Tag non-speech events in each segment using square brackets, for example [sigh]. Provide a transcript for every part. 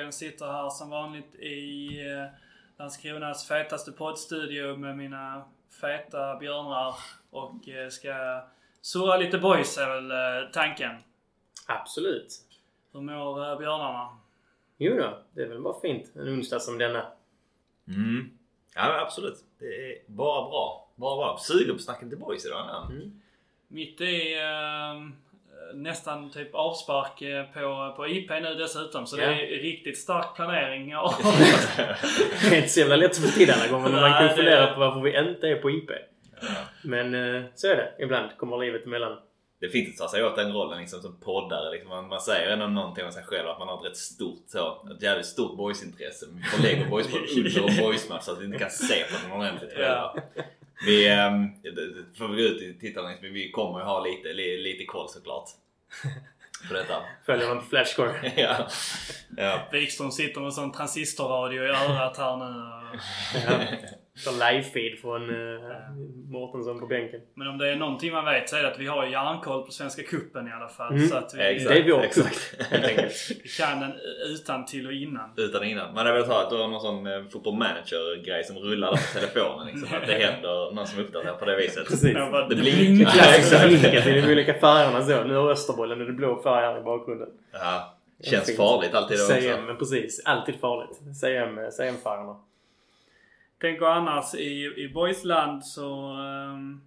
Wihagen, sitter här som vanligt i eh, Landskronas fetaste poddstudio med mina feta björnar och eh, ska surra lite boys är väl eh, tanken. Absolut. Hur mår björnarna? Jo då, det är väl bara fint. En onsdag som denna. Mm. Ja absolut. Det är bara bra. Bara bra. Sugen på snacka till boys idag. Mm. Mitt i eh, nästan typ avspark eh, på, på IP nu dessutom. Så det Ja. är riktigt stark planering. [laughs] Det är inte så jävla lätt att få till alla gånger men man kan Nej, fundera det- på varför vi inte är på IP. Men eh, så är det. Ibland kommer livet emellan. Det är fint att ta sig åt den rollen liksom, som poddare. Liksom, man, man säger ändå någonting om sig själv att man har ett rätt stort så, ett jävligt stort boysintresse. Vi förlägger boys på [laughs] under och boysmatch så att vi inte kan se på den ordentligt själva. Vi det- det får vi gå ut i tittarna, men vi kommer ju ha lite, li, lite koll såklart. [laughs] På detta. Följer man på Flashscore. [laughs] ja. ja. Wikström sitter med sån transistorradio i örat här nu. [laughs] Ja. Så live-feed från uh, Mårtensson på bänken. Men om det är någonting man vet så är det att vi har järnkoll på Svenska Cupen i alla fall. Mm. Så att vi, Exakt. Det är vår exakt. enkelt. vi kan den utan till och innan. Utan innan. Man hade velat ha att du har någon sån eh, football manager grej som rullar på telefonen. Liksom, att det [laughs] händer någon som uppdaterar på det viset. Precis. Det blinkar. blinkar. Klassiska [laughs] blinket i de olika färgerna så. Nu har Österbollen det blå färg här i bakgrunden. Ja. Känns farligt alltid då också. CM, men precis. Alltid farligt. CM, CM-färgerna. Tänk och annars i, i Boysland så... ehm,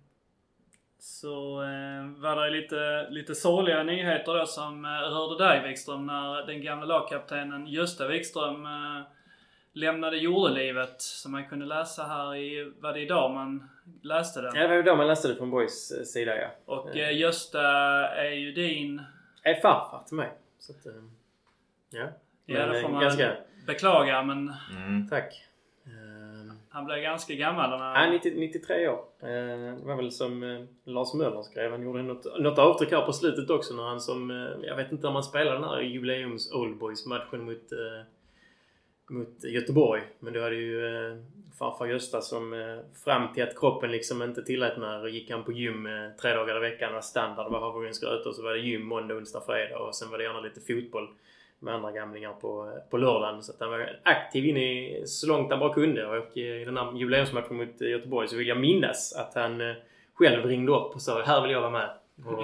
så eh, var det lite, lite sorgliga nyheter då som eh, rörde dig Wikström när den gamla lagkaptenen Gösta Wikström eh, lämnade jordelivet. Som man kunde läsa här i, var det idag man läste det? Ja, det var ju då man läste det från Boys eh, sida ja. Och eh, Gösta är ju din... Är farfar till mig. Så att, eh, ja. Ja, Men, det eh, får man ganska... beklaga men Mm. Tack. Han blev ganska gammal. När... Nej, 90, 93 år. Eh, det var väl som eh, Lars Möller skrev. Han gjorde något, något avtryck här på slutet också när han som... Eh, jag vet inte om han spelade den här jubileums Oldboys-matchen mot, mot Göteborg. Men då hade ju farfar Gösta som fram till att kroppen liksom inte tillät mer gick han på gym tre dagar i veckan. var standard. Det var havregrynsgröt och så var det gym måndag, onsdag, fredag och sen var det gärna lite fotboll med andra gamlingar på, på lördagen. Så att han var aktiv in i så långt han bara kunde. Och eh, i den här jubileumsmatchen mot Göteborg så vill jag minnas att han eh, själv ringde upp och sa här vill jag vara med. Och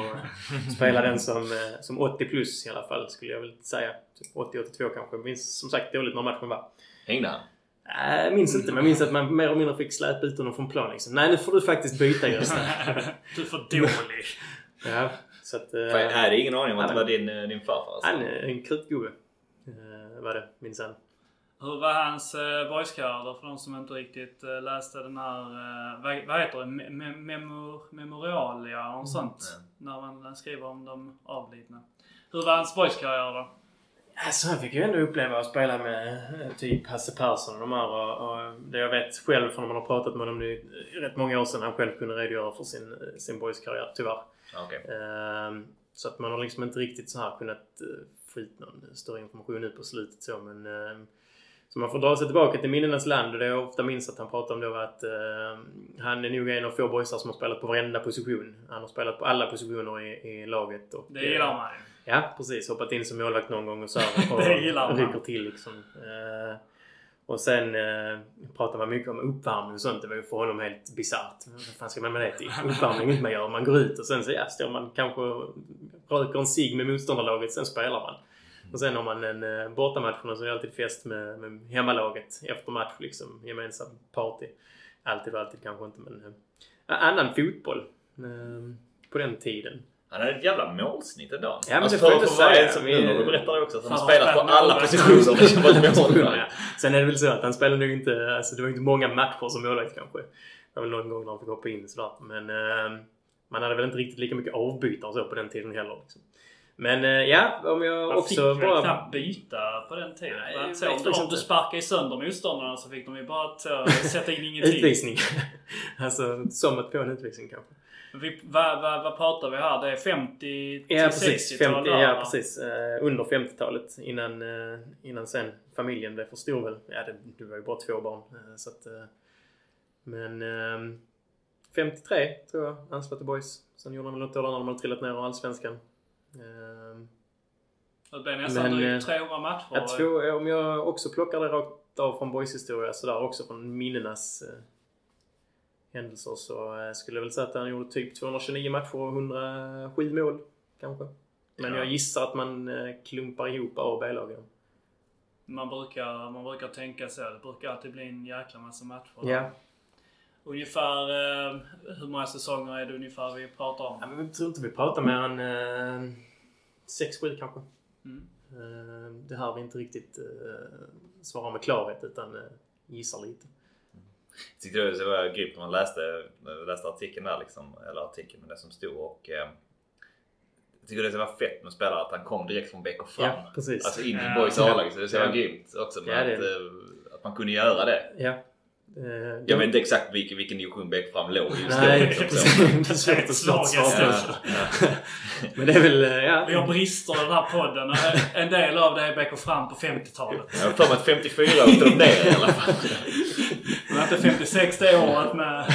[laughs] spela den som, eh, som 80 plus i alla fall skulle jag väl säga. Typ 80-82 kanske. Jag minns som sagt dåligt när matchen var. Hängde han? Äh, Jag minns inte men jag minns att man mer eller mindre fick släpa ut honom från plan liksom. Nej nu får du faktiskt byta Gösta. [laughs] du är för dålig. ja, så att... eh, Fan, Jag hade ingen aning om att det var din, eh, din farfar. Alltså. Han är en krutgubbe. Uh, var det minsann. Hur var hans uh, boyskarriär för de som inte riktigt eh, läste den här, eh, vad, vad heter det, Me- me- memor, memorialia och sånt. När man skriver om de avlidna. Hur var hans boyskarriär då? Alltså han fick ju ändå uppleva att spela med eh, typ Hasse Persson och de här. Och, och det jag vet själv från när man har pratat med honom nu är rätt många år sedan han själv kunde redogöra för sin, eh, sin boyskarriär tyvärr. Okej. Ehm, så att man har liksom inte riktigt så här kunnat uh, få ut någon större information nu på slutet så men ehm, så man får dra sig tillbaka till minnenas land och det jag ofta minns att han pratar om då var att ehm, han är nog en av få boysar som har spelat på varenda position. Han har spelat på alla positioner i, i laget. Och, Det gillar man ju. Ja, precis. Hoppat in som målvakt någon gång och så [laughs] här, och Det gillar man. rycker till liksom. Eh, och sen eh, pratar man mycket om uppvärmning och sånt. Det var ju för honom helt bisarrt. Vad fan ska man med det till? Uppvärmning är inte man gör. Man går ut och sen så ja, står man kanske och röker en cigg med motståndarlaget. Sen spelar man. Och sen har man en eh, bortamatch så är det alltid fest med, med hemmalaget efter match liksom. Gemensam party. Alltid och alltid kanske inte men eh, annan fotboll. Eh, på den tiden. Han hade ett jävla målsnitt ändå. Ja, men alltså, det får för, jag för inte säga. som nu berättar också att han har spelat på alla positioner. Ja. [laughs] Sen är det väl så att han spelade nog inte... Alltså det var inte många matcher som målvakt kanske. Det var väl någon gång när han fick hoppa in sådär. Men eh, man hade väl inte riktigt lika mycket avbytare så på den tiden heller. Liksom. Men eh, ja, om jag Man fick också väl bara... knappt byta på den tiden? Nej, så? Om, om du sparkade sönder motståndarna så fick de ju bara ta, [laughs] sätta in ingenting. Utvisning. [laughs] alltså som att få en utvisning kanske. Vi, vad, vad, vad pratar vi här? Det är 50 Ja precis. 50, 60-tal? ja, precis. Eh, under 50-talet. Innan, eh, innan sen familjen blev för stor väl. Ja, det, det var ju bara två barn. Eh, så att, eh, men ehm, 53 tror jag anslöt till Boys. Sen gjorde de väl något år när de hade trillat ner av Allsvenskan. Ehm, Det blev nästan Men, drygt eh, 300 matcher. jag tror, om jag också plockar det rakt av från Boys historia sådär också från minnenas händelser så eh, skulle jag väl säga att han gjorde typ 229 matcher och 107 mål kanske. Men Ja. jag gissar att man eh, klumpar ihop A och B-lagen. Man brukar, man brukar tänka så. Det brukar alltid bli en jäkla massa matcher. Ja. Ungefär eh, hur många säsonger är det ungefär vi pratar om? ja men jag tror inte vi pratar mer än eh, 6-7 kanske. Mm. Eh, det här vi inte riktigt eh, svarar med klarhet utan eh, gissar lite. Jag tyckte det var grymt när man läste, läste artikeln där liksom. Eller artikeln med det som stod och... Eh, jag tycker det var fett med spelare att han kom direkt från bäck och fram. Ja, precis. Alltså in i Ja. Boys A-lag. Så det var Ja. grymt också. Ja, det- att, eh, att man kunde göra det. Ja. Eh, Jag vet inte exakt vilken, vilken division bäck fram låg i just Nej, då. precis. Liksom, det är [laughs] svårt att svårt Svagaste. svara. Ja, Men det är väl, eh, ja. Vi har brister i den här podden. En del av det är Beck och fram på 50-talet. Jag har för mig att 54 åkte de ner i alla fall. [laughs] Det var inte 56 det året med... [laughs]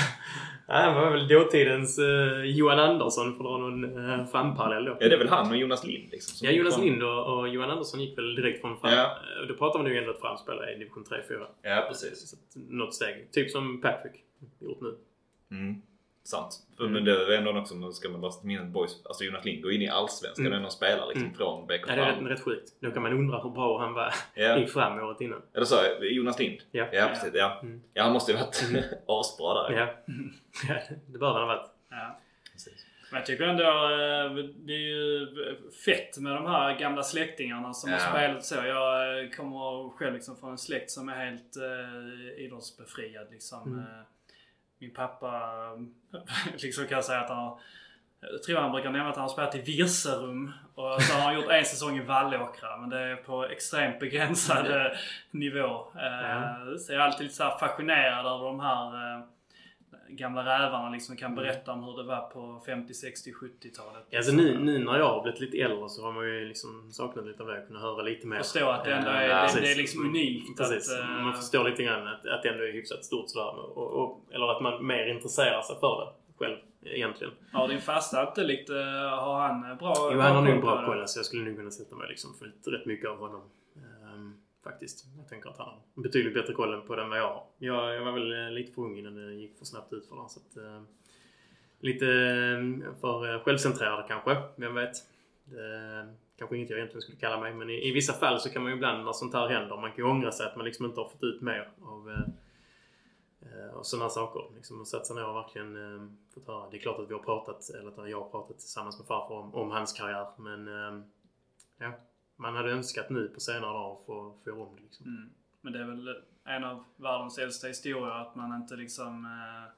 Ja, han var väl dåtidens eh, Johan Andersson för att dra någon uh, framparallell då. Ja, det är väl han och Jonas Lind liksom. som Ja, Jonas Lind och, och Johan Andersson gick väl direkt från fram. Ja. Eh, Då pratar man ju ändå ett framspelare i division 3-4. Ja, precis. Så att, något steg. Typ som Patrick gjort nu. Mm. Sant. Mm. Men det är ändå också, nu ska man bara minnas boys. Alltså Jonas Lind går in i Allsvenskan Mm. och ändå spelar liksom Mm. från och Ja, det är rätt, rätt sjukt. Då kan man undra hur bra han var Ja. i fram året innan. Eller så, Jonas Lind? Ja. Ja, precis. Ja, Mm. ja han måste ju varit [laughs] asbra där. Ja. Ja, det bör han ha varit. Ja. Precis. Men jag tycker ändå eh, det är ju fett med de här gamla släktingarna som har Ja. spelat så. Jag eh, kommer själv liksom från en släkt som är helt eh, idrottsbefriad. Liksom. Mm. Min pappa [laughs] liksom kan jag säga att han har jag tror han brukar nämna att han har spelat i Virserum och så har han gjort en säsong i Vallåkra. Men det är på extremt begränsad [laughs] nivå. Ja. Så jag är alltid lite så fascinerad över de här eh, gamla rävarna liksom kan berätta om hur det var på 50, 60, 70-talet. Ja, alltså nu, nu när jag har blivit lite äldre så har man ju liksom saknat lite av det. Kunna höra lite mer. Förstå att det ändå är, Eh, det, det är liksom unikt. Precis. Att, eh, Man förstår lite grann att, att det ändå är hyfsat stort sådär. Och, och, eller att man mer intresserar sig för det själv egentligen. Har din farsa inte lite... Har han eh, bra Jo, han har nog bra det? koll. Så jag skulle nog kunna sätta mig liksom för rätt mycket av honom. Faktiskt. Jag tänker att han har betydligt bättre koll på det än vad jag har. Jag, jag var väl eh, lite för ung innan det gick för snabbt ut för den, Så att, eh, lite eh, för eh, självcentrerad kanske. Vem vet? Det, kanske inget jag egentligen skulle kalla mig. Men i, i vissa fall så kan man ju ibland när sånt här händer. Man kan ju ångra sig att man liksom inte har fått ut mer av eh, och sådana saker. Liksom att sätta sig ner och verkligen eh, fått höra. Det är klart att vi har pratat, eller att jag har pratat tillsammans med farfar om, om hans karriär. Men eh, ja, man hade önskat nu på senare dagar få, få göra om det. Liksom. Mm. Men det är väl en av världens äldsta historier att man inte liksom eh,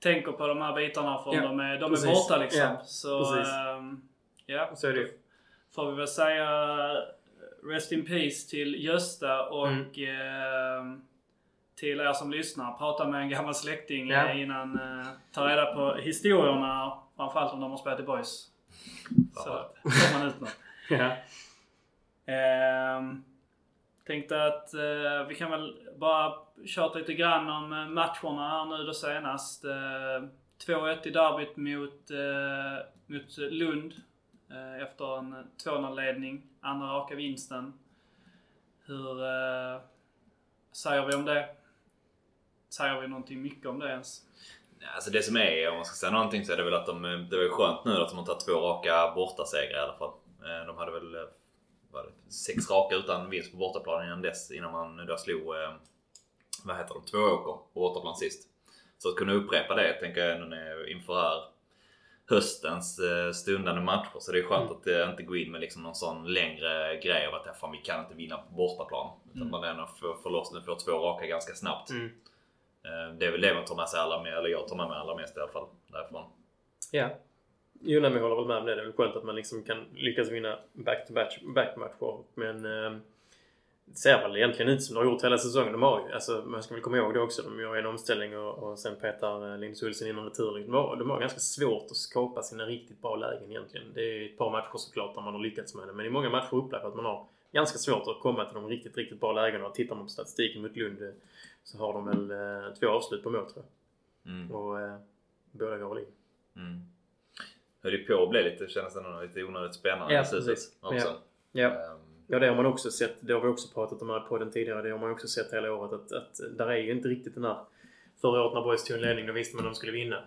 tänker på de här bitarna för Ja, de är, de är borta liksom. Ja, Så ehm, ja, Så är det får vi väl säga Rest in Peace till Gösta och Mm. ehm, till er som lyssnar. Prata med en gammal släkting Ja. eh, innan eh, ta reda på historierna. Framförallt om de har spelat i Boys. Så får man ut något. [laughs] Eh, tänkte att eh, vi kan väl bara tjata lite grann om eh, matcherna här nu då senast. Eh, 2-1 i derbyt mot, eh, mot Lund eh, efter en 2-0-ledning. Andra raka vinsten. Hur eh, säger vi om det? Säger vi någonting mycket om det ens? Alltså det som är, om man ska säga någonting så är det väl att de, eh, det var ju skönt nu att de har tagit två raka bortasegrar i alla fall. Eh, de hade väl det, sex raka utan vinst på bortaplan innan dess. Innan man då slog, eh, vad heter de, Tvååker på bortaplan sist. Så att kunna upprepa det tänker jag ändå när- inför här höstens eh, stundande matcher. Så det är skönt Mm. att det inte gå in med liksom någon sån längre grej av att ja, fan, vi kan inte vinna på bortaplan. Utan Mm. man ändå får, får loss nu, får två raka ganska snabbt. Mm. Eh, Det är väl det man tar med sig allra mest, eller jag tar med mig allra mest i alla fall därifrån. Ja. Jo, nej, jag håller väl med om det. Det är väl skönt att man liksom kan lyckas vinna back-to-back-matcher. Men eh, ser väl egentligen ut som de har gjort hela säsongen. De har ju, alltså, man ska väl komma ihåg det också. De gör en omställning och, och sen petar eh, Linus Olsson in en retur. De har, de har ganska svårt att skapa sina riktigt bra lägen egentligen. Det är ett par matcher såklart där man har lyckats med det. Men i många matcher upplever att man har ganska svårt att komma till de riktigt, riktigt bra lägena. Och tittar man på statistiken mot Lund eh, så har de väl eh, två avslut på mål tror jag. Mm. Och eh, båda går väl in. Mm. Höll ju på att bli lite, kändes det nog lite onödigt spännande Ja, i slutet precis. också. Ja. Ehm, Ja, det har man också sett. Det har vi också pratat om här på den tidigare. Det har man också sett hela året att, att där är ju inte riktigt den här... Förra året när Boys tog en ledning då visste man att de skulle vinna.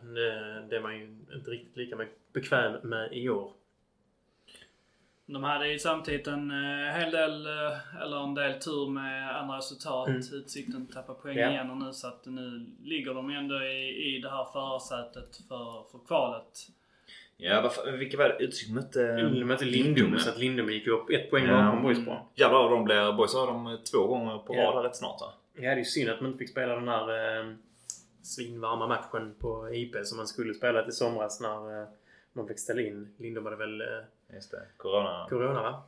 Det, är man ju inte riktigt lika bekväm med i år. De hade ju samtidigt en eh, hel del, eh, eller en del tur med andra resultat. Mm. Utsikten tappar poäng Ja. igen och nu så att nu ligger de ändå i, i det här förarsätet för, för kvalet. Ja, vad fan- vilka var det? Utsikt mötte... De mötte Lindome så att Lindome gick upp ett poäng Ja. bakom Boys bara. Jävlar, de blir... Boys har de två gånger på Ja. rad här rätt snart va? Ja, det är ju synd att man inte fick spela den här eh, svinvarma matchen på IP som man skulle spela i somras när eh, man fick ställa in. Lindome hade väl eh, Just det. Corona... Corona va?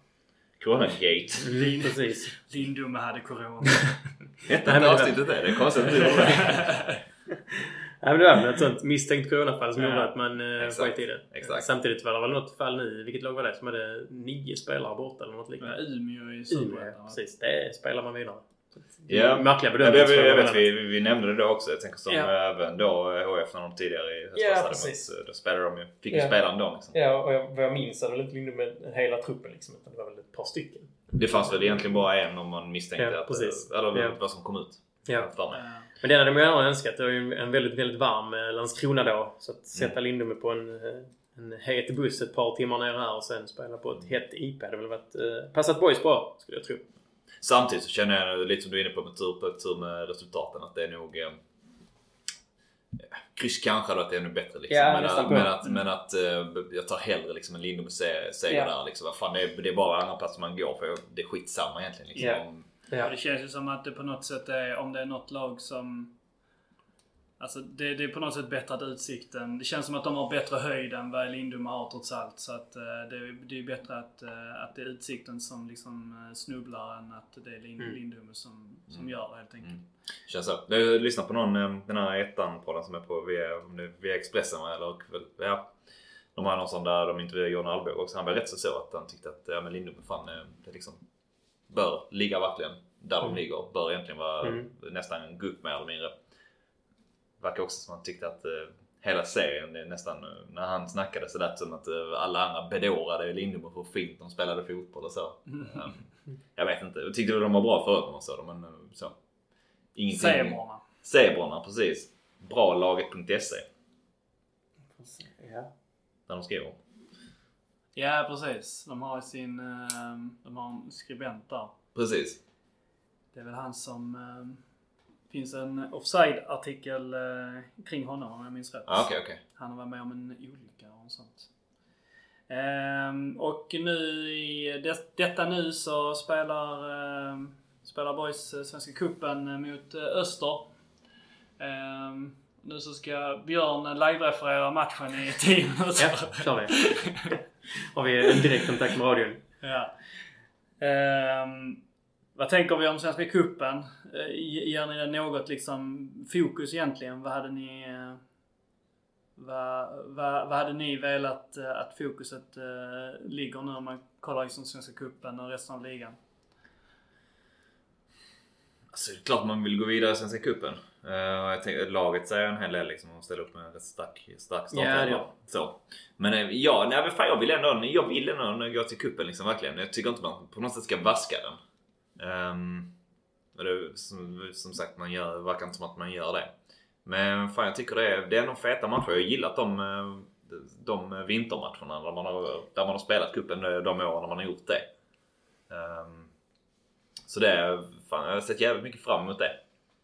Corona-gate. [laughs] Mm, precis. Lindume hade corona. [laughs] Hette Nej, men inte det- avsnittet det? Det är konstigt att du det. [laughs] Nej men det var väl ett sånt misstänkt coronafall som Ja, gjorde att man eh, sket i det. exakt. Samtidigt var det väl något fall nu, vilket lag var det, som hade nio spelare borta eller något liknande? Umeå i Umeå, ja, precis. Det spelar man vidare. Ja. Märkliga Ja, bedömningar. det, jag, vet, vi, vi nämnde det då också. Jag tänker som Ja. även då HF när de tidigare i höstas Ja, precis. mot, Då spelade de ju. Fick Ja. ju spela ändå liksom. Ja, och jag, vad jag minns hade väl inte med hela truppen liksom, utan det var väl ett par stycken. Det fanns väl egentligen bara en om man misstänkte Ja, att... precis. Eller Ja. vad som kom ut. Ja. För mig. Men det hade man gärna önskat. Det var ju en väldigt, väldigt varm eh, Landskrona då. Så Mm. att sätta Lindome på en, eh, en het buss ett par timmar ner här och sen spela på ett hett IP hade väl varit, eh, passat boys bra, skulle jag tro. Samtidigt så känner jag lite som du är inne på med tur på tur med resultaten att det är nog... Eh, kryss kanske hade varit ännu bättre liksom. Ja, men, att, men att, men att eh, jag tar hellre liksom en Lindome se- seger Ja. där liksom. Vad Fan, det, är, det är bara andra platser man går för. Det är skitsamma egentligen liksom. Ja. Ja, det känns ju som att det på något sätt är, om det är något lag som... Alltså det, det är på något sätt bättre att Utsikten... Det känns som att de har bättre höjd än vad Lindum har trots allt. Så att eh, det, är- det är bättre att, eh, att det är Utsikten som liksom eh, snubblar än att det är Lind, Mm. Lindum som, som Mm. gör det helt enkelt. Mm. Känns så. Jag har lyssnat på någon, den här ettan-podden som är på via, via Expressen eller ja. De har någon sån där de intervjuar John Alvbåge också. Han var rätt så så att han tyckte att ja, men Lindum fan, det liksom bör ligga verkligen där de Mm. ligger. Bör egentligen vara Mm. nästan en gupp mer eller mindre. Verkar också som att han tyckte att eh, hela serien, nästan eh, när han snackade så lät som att eh, alla andra bedårade Lindum och hur fint de spelade fotboll och så. Ja. Jag vet inte. Jag tyckte de var bra förut när man såg dem men eh, så. Ingenting. Zebrorna. Zebrorna, precis. Bralaget.se. Ja. Där de skriver. Ja precis. De har sin... eh, De har en skribent där. Precis. Det är väl han som... eh, finns en offside-artikel eh, kring honom om jag minns rätt. Ja, okej, okej. Han har varit med om en olycka och sånt. Ehm, och nu i det, detta nu så spelar, ehm, spelar Boys eh, Svenska mot eh, Öster. Ehm, nu så ska Björn live-referera matchen i 10 Ja, minuter. kör vi. Har vi en direktkontakt med radion. Ja. Ehm, vad tänker vi om Svenska Cupen? Uh, ger ni det något liksom fokus egentligen? Vad hade ni... eh, vad, vad, vad hade ni velat eh, att fokuset eh, ligger nu om man kollar liksom Svenska Cupen och resten av ligan? Alltså, det är klart man vill gå vidare i Svenska Cupen. Uh, jag tänker, laget säger en hel del liksom. De ställer upp med en rätt stark, stark start. Ja, det gör så. Men eh, ja, nej, fan, jag vill ändå, jag vill ändå gå till cupen liksom verkligen. Jag tycker inte man på något sätt ska vaska den. Um, det, som, som sagt, man gör, verkar inte som att man gör det. Men fan jag tycker det är, det är nog feta matcher. Jag har gillat de, eh, de vintermatcherna där man har, där man har spelat cupen de de åren när man har gjort det. Ehm, så det är, fan jag har sett jävligt mycket fram emot det.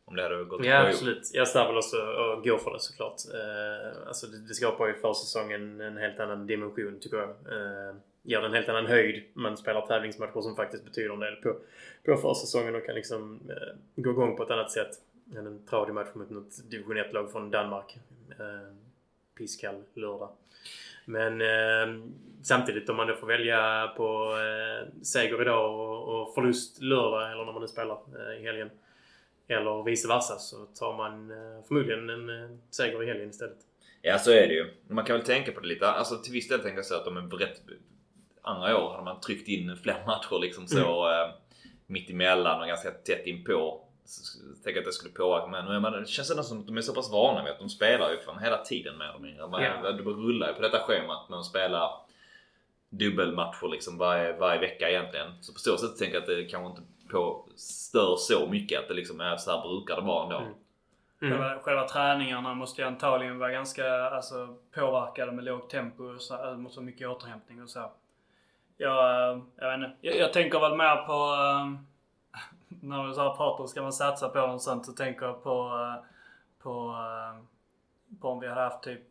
Om det hade gått Ja, absolut. Jag står väl också och går för det såklart. Eh, alltså det, det skapar ju försäsongen en helt annan dimension tycker jag. Eh, ger den en helt annan höjd. Man spelar tävlingsmatcher som faktiskt betyder en del på, på försäsongen och kan liksom eh, gå igång på ett annat sätt än en tradig match mot något division 1-lag från Danmark. Eh, pisskall lördag. Men eh, samtidigt om man då får välja på eh, seger idag och, och förlust lördag eller när man nu spelar eh, i helgen. Eller vice versa så tar man eh, förmodligen en eh, seger i helgen istället. Ja så är det ju. Man kan väl tänka på det lite. Alltså till viss del tänker jag så att de är rätt... Andra år hade man tryckt in fler [laughs] matcher liksom så mm. eh, mitt emellan och ganska tätt inpå. Tänker att det skulle påverka men nu är man, det känns ändå som att de är så pass vana vid att de spelar ju fan hela tiden mer eller mindre. Yeah. Det rullar ju på detta schemat när de spelar dubbelmatcher liksom varje, varje vecka egentligen. Så på så sätt tänker jag att det kanske inte på, stör så mycket att det liksom är så här brukar det vara ändå. Mm. Mm. Själva, själva träningarna måste ju antagligen vara ganska alltså, påverkade med lågt tempo och så, så mycket återhämtning och så. Jag, eh, jag vet inte. Jag, jag tänker väl mer på äh, [laughs] när vi så här pratar ska man satsa på något sånt så tänker jag på, eh, på, på om vi hade haft typ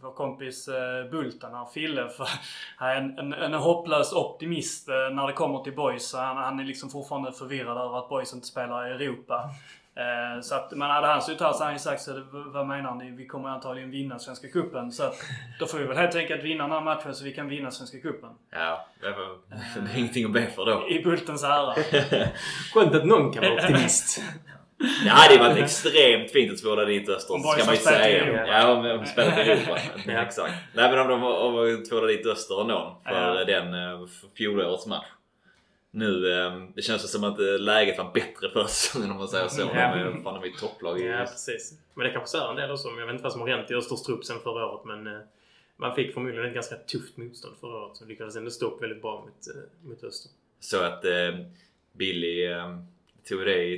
vår kompis Bultan här, Fille. [laughs] För han är en, en, en hopplös optimist när det kommer till boys. Han, han är liksom fortfarande förvirrad över att boys inte spelar i Europa. Eh, så att, men hade han suttit här så hade han ju sagt så vad menar ni? Vi kommer antagligen vinna Svenska Cupen. Så att, då får vi väl helt enkelt vinna den här matchen så vi kan vinna Svenska Cupen. Ja, det är, [laughs] det är ingenting att be för då. I Bultens [laughs] ära. Skönt att någon kan vara optimist. [laughs] Ja, det hade varit extremt fint att tvåla dit Öster. Ska man ju säga. Ja, om de spelat i Europa. ja. Exakt. Nej men om de tvålar dit Öster och någon för ja. den uh, fjolårets match nu. Ehm, det känns som att eh, läget var bättre förra säsongen om man säger så. Ja. De, fan, de är topplag. Ja, precis. Men det kanske säger en del också. Jag vet inte vad som har hänt i Östers trupp sen förra året men eh, man fick förmodligen ett ganska tufft motstånd förra året. Så lyckades ändå stå upp väldigt bra mot, eh, mot Öster. Så att eh, Billy eh, tog det i,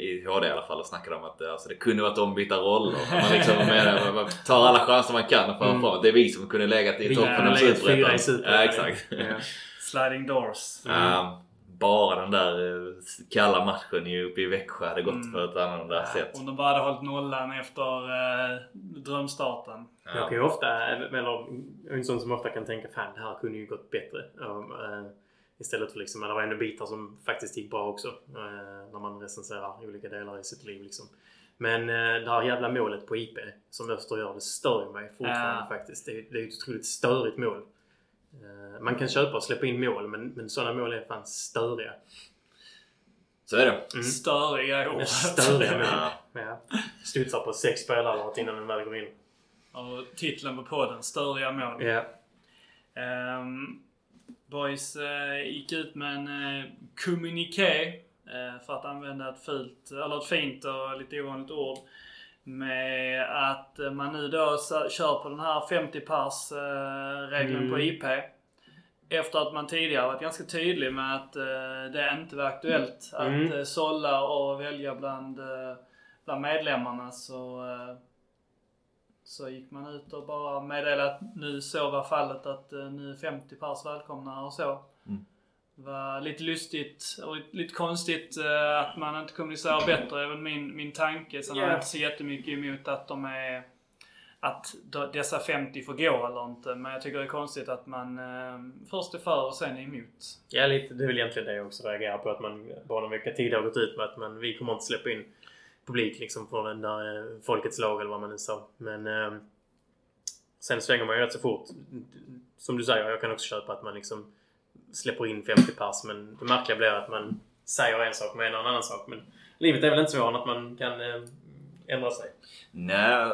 i HD i alla fall och snackade om att alltså, det kunde varit ombytta roller. Man, liksom, med, man tar alla chanser man kan för mm. Det är vi som kunde legat i toppen av Superettan. Ja, exakt. Ja. Sliding doors. Mm. Um, bara den där eh, kalla matchen uppe i Växjö hade gått mm. på ett annorlunda ja, sätt. Om de bara hade hållit nollan efter eh, drömstarten. Ja. Jag kan ju ofta, eller en sån som ofta kan tänka fan det här kunde ju gått bättre. Um, uh, istället för liksom, det var ändå bitar som faktiskt gick bra också. Uh, när man recenserar olika delar i sitt liv liksom. Men uh, det här jävla målet på IP som Öster gör, det stör ju mig fortfarande faktiskt. Det är, det är ett otroligt störigt mål. Eh, man kan köpa och släppa in mål men, men sådana mål är fan störiga. Så är det. Mm. Störiga ord. Störiga mål. ja. Studsar på sex spelare innan den väl går in. Och titeln på podden, Störiga mål. Ja. Um, Boys uh, gick ut med en uh, kommuniké, uh, för att använda ett fult, eller ett fint och lite ovanligt ord med att man nu då kör på den här 50 pers eh, regeln mm. på IP. Efter att man tidigare varit ganska tydlig med att eh, det inte var aktuellt mm. att eh, sålla och välja bland, bland medlemmarna så så gick man ut och bara meddelade att nu så var fallet att nu är 50 pers välkomna och så. Var lite lustigt och lite konstigt uh, att man inte kommunicerar bättre. Väl min, min tanke. Sen yeah. har jag inte så jättemycket emot att de är att dessa 50 får gå eller inte. Men jag tycker det är konstigt att man eh, först är för och sen är emot. Ja, lite. Det är väl egentligen det jag också reagerar på. Att man bara någon vecka tidigare gått ut med att man, vi kommer inte släppa in publik liksom från den där eh, Folkets lag eller vad man nu sa. Men eh, sen svänger man ju rätt så fort. Som du säger, jag kan också köpa att man liksom släpper in 50 pers. Men det märkliga blir att man säger en sak och menar en annan sak. Men livet är väl inte så att man kan eh, ändra sig? Nej,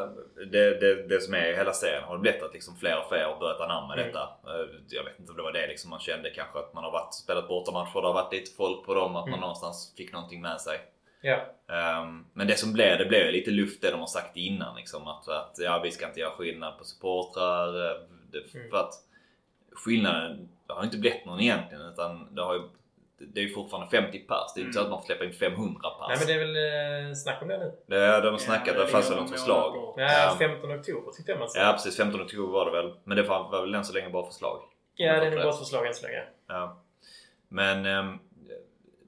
det, det, det som är hela serien har blivit att liksom fler och fler har börjat anamma mm. detta. Eh, jag vet inte om det var det liksom man kände kanske att man har varit, spelat bortamatcher, det har varit lite folk på dem, att mm. man någonstans fick någonting med sig. Ja. Um, men det som blev, det blev lite luft det de har sagt innan liksom. Att, att ja, vi ska inte göra skillnad på supportrar. Eh, det, mm. För att skillnaden det har inte blivit någon egentligen utan det har ju det är ju fortfarande 50 pers. Det är inte så att man får släppa in 500 pers. Nej men det är väl eh, snack om det nu? Det, de har snackat. Ja, det fanns väl något förslag. Ja, 15 oktober tyckte jag man sa. Ja precis. 15 oktober var det väl. Men det var, väl än så länge bara förslag. Ja det är nog bara förslag än så länge. Ja. Men eh,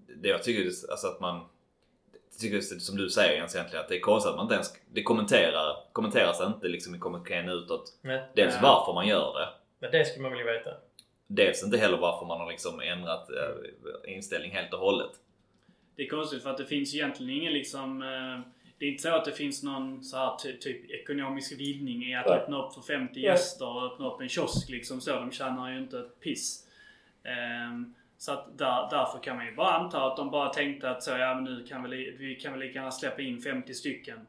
det jag tycker alltså att man tycker som du säger Jens egentligen att det är konstigt att man inte ens det kommenterar, kommenteras inte liksom i kommunikén utåt. Nej. Dels ja. varför man gör det. Men det skulle man vilja veta dels inte heller varför man har liksom ändrat eh, inställning helt och hållet. Det är konstigt för att det finns egentligen ingen liksom eh, det är inte så att det finns någon så här ty, typ ekonomisk vinning i att Nej. öppna upp för 50 Nej. gäster och öppna upp en kiosk liksom så. De tjänar ju inte ett piss. Ehm, så att där, därför kan man ju bara anta att de bara tänkte att så, ja men nu kan vi, vi kan väl lika gärna släppa in 50 stycken.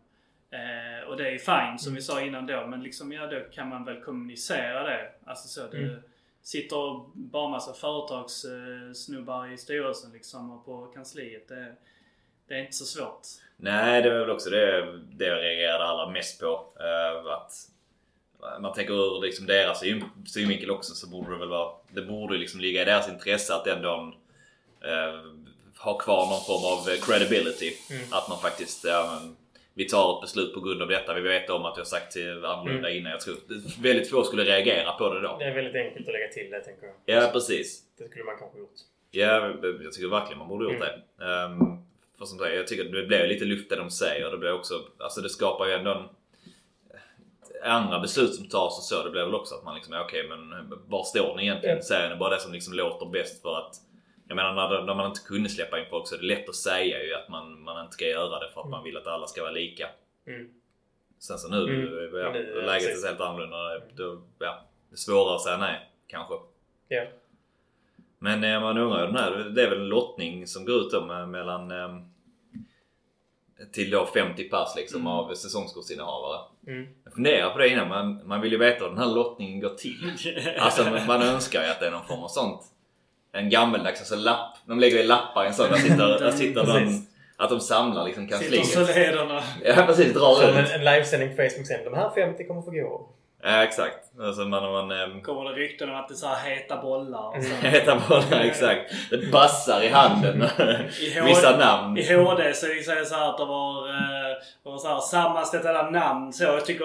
Eh, och det är fine som vi sa innan då. Men liksom ja, då kan man väl kommunicera det. Alltså så det Mm. sitter bara massa företagssnubbar i styrelsen liksom och på kansliet. Det, det är inte så svårt. Nej, det var väl också det, det jag reagerade allra mest på. Eh, att man tänker ur liksom deras syn, synvinkel också så borde det väl vara... Det borde liksom ligga i deras intresse att ändå eh, ha kvar någon form av credibility. Mm. Att man faktiskt... Ja, men, vi tar ett beslut på grund av detta. Vi vet om att har sagt till annorlunda Mm. innan. Jag tror väldigt få skulle reagera på det då. Det är väldigt enkelt att lägga till det tänker jag. Ja, precis. Det skulle man kanske gjort. Ja, jag tycker verkligen man borde gjort Mm. det. Um, för som sagt, jag tycker det blir lite luft det de säger. Det blir också, alltså det skapar ju ändå en, andra beslut som tas och så. Det blir väl också att man liksom, okej men var står ni egentligen? Ja. Säger ni bara det som liksom låter bäst för att jag menar när, när man inte kunde släppa in folk så är det lätt att säga ju att man, man inte ska göra det för att man vill att alla ska vara lika. Mm. Sen så nu, Mm. ja, Nu, läget precis. är helt annorlunda. Då, ja, det är svårare att säga nej, kanske. Ja. Men eh, man undrar ju den här, det är väl en lottning som går ut då med, mellan eh, till då 50 pass liksom Mm. av säsongskortsinnehavare. Mm. Jag funderar på det innan, man, man vill ju veta hur den här lottningen går till. [laughs] Alltså man, man önskar ju att det är någon form av sånt. En gammeldags alltså lapp. De lägger ju lappar i en sån. Där sitter, där sitter någon, Precis. att de samlar liksom Sitter kansliet. så lederna. Ja precis, drar Som en, ut. en livesändning på Facebook sen. De här 50 kommer få gå. Ja exakt. Alltså man, man, ehm, Kommer det rykten om att det är så här heta bollar och så. [laughs] Heta bollar, exakt. Det bassar i handen. [laughs] I H- Vissa namn. I HD så är det så här att de har, eh, har så här sammanställda namn. Så jag tycker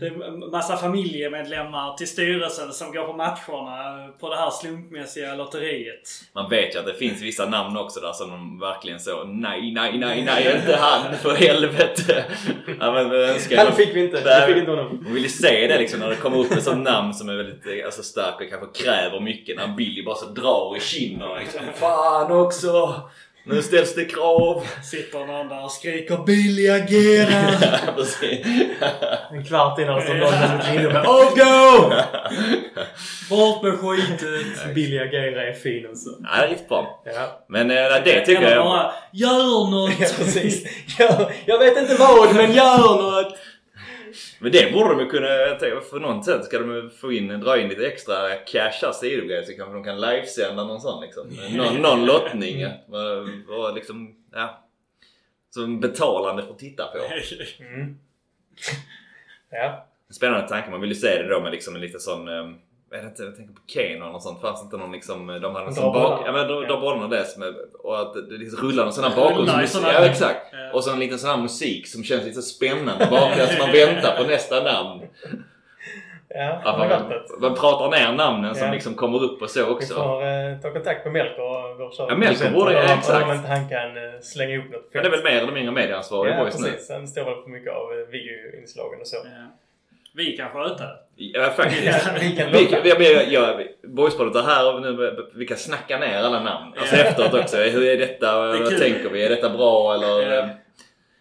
det är massa familjemedlemmar till styrelsen som går på matcherna på det här slumpmässiga lotteriet. Man vet ju att det finns vissa namn också där som de verkligen så Nej, nej, nej, nej, inte han för helvete. [laughs] Ja, men, önskar Han fick vi inte. Vi fick inte honom. Man vill ju se det liksom när det kommer upp ett sånt namn som är väldigt eh, alltså, stark och kanske kräver mycket. När Billy bara så drar i kinderna liksom. Fan också! Nu ställs det krav! Sitter någon där och skriker Billy agera! [laughs] Ja, precis. En kvart innan står någon där Lindom med Avgå! Bort med skitet! Billy Agera är fin alltså. Ja, det är riktigt bra. Ja. Men eh, det tycker jag... bara Gör något! [laughs] ja, precis. [laughs] Jag, jag vet inte vad, men gör något! Men det borde de ju kunna, för något sätt ska de få in, dra in lite extra cash här sidogrejer så kanske de kan livesända någon sån liksom. Någon, någon lottning. vad liksom, ja. Som betalande för att titta på. Mm. Ja. Spännande tanke, man vill ju se det då med liksom en liten sån eh, jag vet inte, jag tänker på Kane och något sånt. Fanns inte någon liksom, de hade en sån bak... Ja men Ja. dra bollarna det som är, och att det liksom rullar någon sån här i bakgrundsmusik. såna- Ja exakt. Ja. Och så en liten sån här musik som känns lite spännande bakgrund så man väntar på nästa namn. Ja, Att är man, det. man pratar ner namnen som Ja. liksom kommer upp och så Vi också. får eh, ta kontakt med Melker, vår Ja, Melker borde- och ja, höra exakt. Om inte han kan eh, slänga ihop något Men det är väl mer eller mindre medieansvarig Ja, boys nu? precis. Han står väl på mycket av eh, videoinslagen och så. Ja. Vi kan sköta det. Ja faktiskt. [laughs] Vi kan Vi, locka. vi, vi, ja, Boyspoddet är här och nu, vi kan snacka ner alla namn. Alltså efteråt också. Hur är detta? Det är Vad kul. tänker vi? Är detta bra eller? Ja.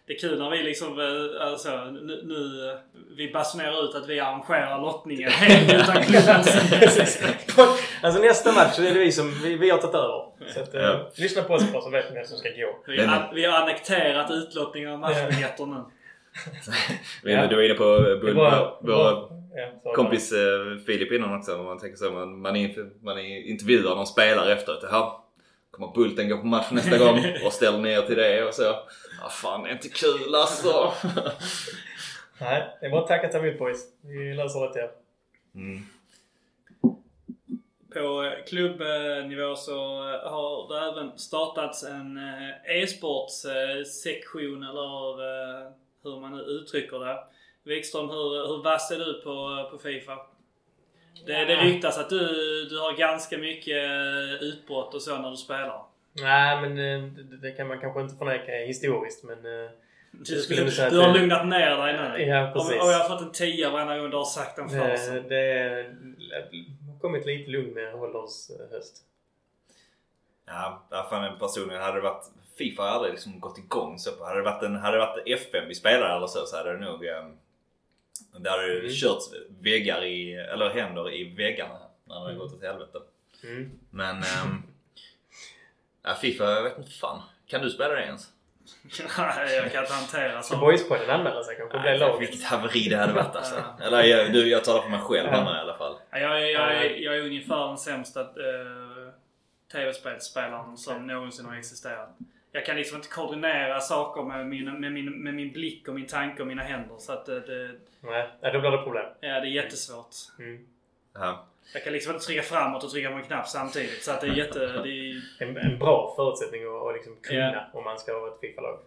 Det är kul när vi liksom, eh, alltså, nu, nu eh, vi basunerar ut att vi arrangerar lottningen helt utan klubbens [laughs] alltså nästa match så är det vi som vi, vi har tagit över. Så att, eh, Ja. lyssna på oss bara så vet ni vem som ska gå. vi, har- vi har annekterat utlottningen av matchbiljetter nu. [laughs] Vi, Ja. Du var inne på är Bull, vår bara- ja, så- kompis eh, Filip innan också. Man tänker så. Man, man, in, man intervjuar någon spelare efteråt. Jaha, kommer Bulten gå på match nästa gång? Och ställer ner till det och så. Ja, fan det är inte kul alltså. [laughs] Nej, det är bara att tacka ta emot boys. Vi löser det till er. Mm. På eh, klubbnivå så eh, har det även startats en eh, e-sportssektion eller eh, hur man nu uttrycker det. Wikström, hur, hur vass är du på, på Fifa? Det, det ryktas att du, du har ganska mycket eh, utbrott och så när du spelar. Nej, men eh, det, det kan man kanske inte förneka historiskt. Men eh, Du, skulle skulle, du har det- lugnat ner dig nu. Ja, precis. och jag har fått en tia varenda gång du har sagt den det, frasen. det har kommit lite lugn med ålderns höst. Ja, där fan personligen hade det varit Fifa har aldrig liksom gått igång så på. Hade det varit, en, hade det varit FM vi spelade eller så så hade det nog... Eh, där hade det Mm. körts väggar i, eller händer i väggarna när det hade Mm. gått åt helvete. Mm. Men... ehm, ja, Fifa, jag vet inte fan. Kan du spela det ens? [laughs] jag kan inte hantera Ska sånt. Boyspodden anmäla sig kanske och bli lag? Vilket haveri det hade varit alltså. [laughs] Eller jag, du, jag talar för mig själv här nu i alla fall. Ja, Jag, är- jag, är- jag är ungefär den sämsta eh, tv-spelsspelaren som någonsin har existerat. Jag kan liksom inte koordinera saker med min, med min, med min blick och min tanke och mina händer. Så att det, det, Nej, då blir det problem. ja, det är jättesvårt. Mm. Ja. Jag kan liksom inte trycka framåt och trycka på en knapp samtidigt. Så att det är jätte... Det är, En, en bra förutsättning att, att liksom kunna Ja. om man ska vara ett Fifa-lag.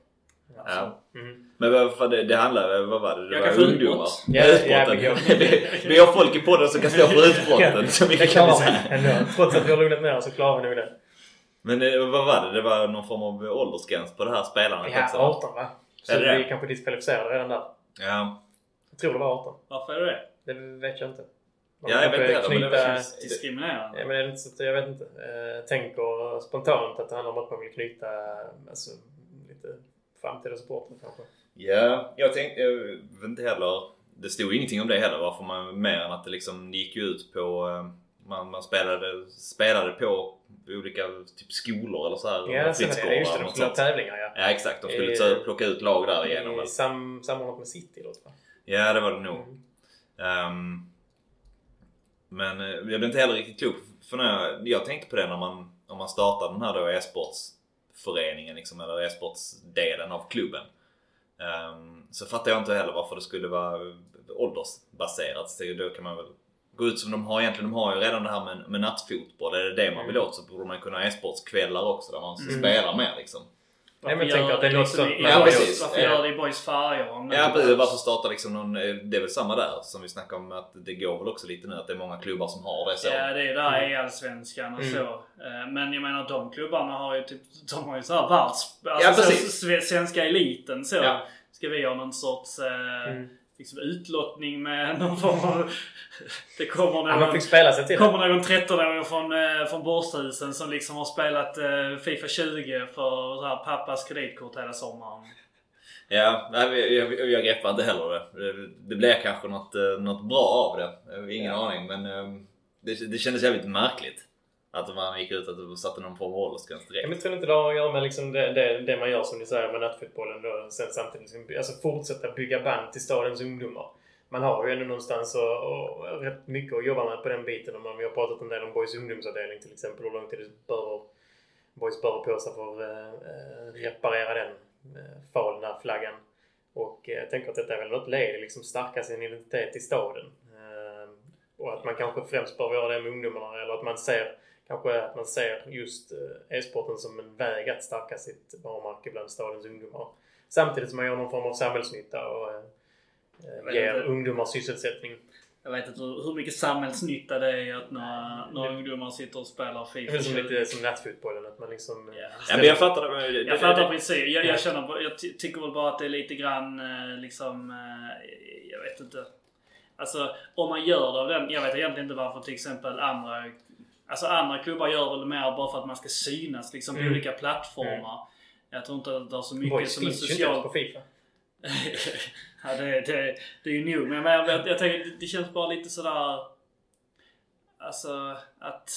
Ja. Mm. Men vad, vad det, det handlar vad var det? Det Jag var ungdomar. Ja, Utbrotten. ja, vi [laughs] Det- Vi har folk i podden som kan stå för [laughs] utbrotten. så mycket kan vi vi säga. ändå. Trots att vi har lugnat ner så klarar vi nog det. Men eh, vad var det? Det var någon form av åldersgräns på det här spelarna Ja, också? 18 va? Så Är det vi det? kanske diskvalificerade redan där. Ja. Jag tror det var 18. varför är det det? Det vet jag inte. Man Ja, jag vet inte heller, men det knyta- känns- Diskriminerande. Ja, men är det inte så att, jag vet inte. Eh, tänker spontant att det handlar om att man vill knyta alltså, lite framtida supportrar kanske. Ja, jag tänkte... Jag vet inte heller... Det stod ingenting om det heller varför man... Mer än att det liksom gick ut på... Man, man spelade, spelade på olika typ skolor eller så här. Ja, det. Just det. De skulle ha tävlingar ja. Ja exakt, de skulle så plocka ut lag därigenom. I väl. sam, samordnat med City tror jag. Ja det var det nog. Mm. Ehm, men eh, jag blev inte heller riktigt klok. För när jag, jag tänkte på det när man, om man startar den här då e-sportsföreningen liksom, eller e-sportsdelen av klubben. Ehm, så fattar jag inte heller varför det skulle vara åldersbaserat. Så då kan man väl gå ut som de har egentligen. De har ju redan det här med, med nattfotboll. Är det det man vill Mm. åt så borde man kunna ha e-sportskvällar också där man Mm. spelar mer liksom. Nej, men jag tänker att det är något liksom Ja, boys- precis. Varför Ja. gör det i Boys färger? Om Ja precis, varför starta liksom någon, eh, det är väl samma där som vi snackade om att det går väl också lite nu att det är många klubbar som har det så. Ja, det är där i Allsvenskan och Mm. så. Eh, Men jag menar de klubbarna har ju typ, de har ju så här världs... Alltså Ja, precis. sve- svenska eliten så. Ja. Ska vi ha någon sorts eh, Mm. liksom utlottning med någon form av... Det kommer Ja, någon, man fick spela sig till kommer någon 13-åring från, eh, från Borsthusen som liksom har spelat eh, Fifa 20 för så här, pappas kreditkort hela sommaren. Ja, nej, jag, jag, jag greppar inte heller det. Det, det blev kanske något, eh, något bra av det. Ingen Ja. aning men det, det kändes jävligt märkligt. Att man gick ut och satte någon form av åldersgräns Ja, direkt. men tror inte det har att göra med liksom det, det, det man gör som ni säger med nattfotbollen då, sen samtidigt alltså fortsätta bygga band till stadens ungdomar. Man har ju ändå någonstans och, och rätt mycket att jobba med på den biten. Och man, vi har pratat en del om Boys ungdomsavdelning till exempel. Hur lång tid det behöver, Boys bör på sig för att äh, reparera den äh, falna flaggan. Och äh, jag tänker att detta är väl något led i liksom stärka sin identitet i staden. Och att man kanske främst behöver göra det med ungdomarna eller att man ser Kanske att man ser just eh, e-sporten som en väg att stärka sitt varumärke bland stadens ungdomar. Samtidigt som man gör någon form av samhällsnytta och eh, ger inte. ungdomar sysselsättning. Jag vet inte hur mycket samhällsnytta det är att några, några ungdomar sitter och spelar Det är Fifa som 20. lite som nattfotbollen, att man liksom... eh, Ja. Men jag fattar det. Jag fattar precis. Jag, Ja. jag känner jag ty- tycker väl bara att det är lite grann eh, liksom... Jag vet inte. Alltså om man gör det av den... Jag vet egentligen inte varför till exempel andra... Alltså andra klubbar gör väl mer bara för att man ska synas liksom på Mm. olika plattformar. Jag tror inte att det är så mycket Boys som ens socialt... på Fifa. [laughs] ja, det, det, det är ju nog. Men jag, jag, jag tänker, det- känns bara lite sådär... Alltså att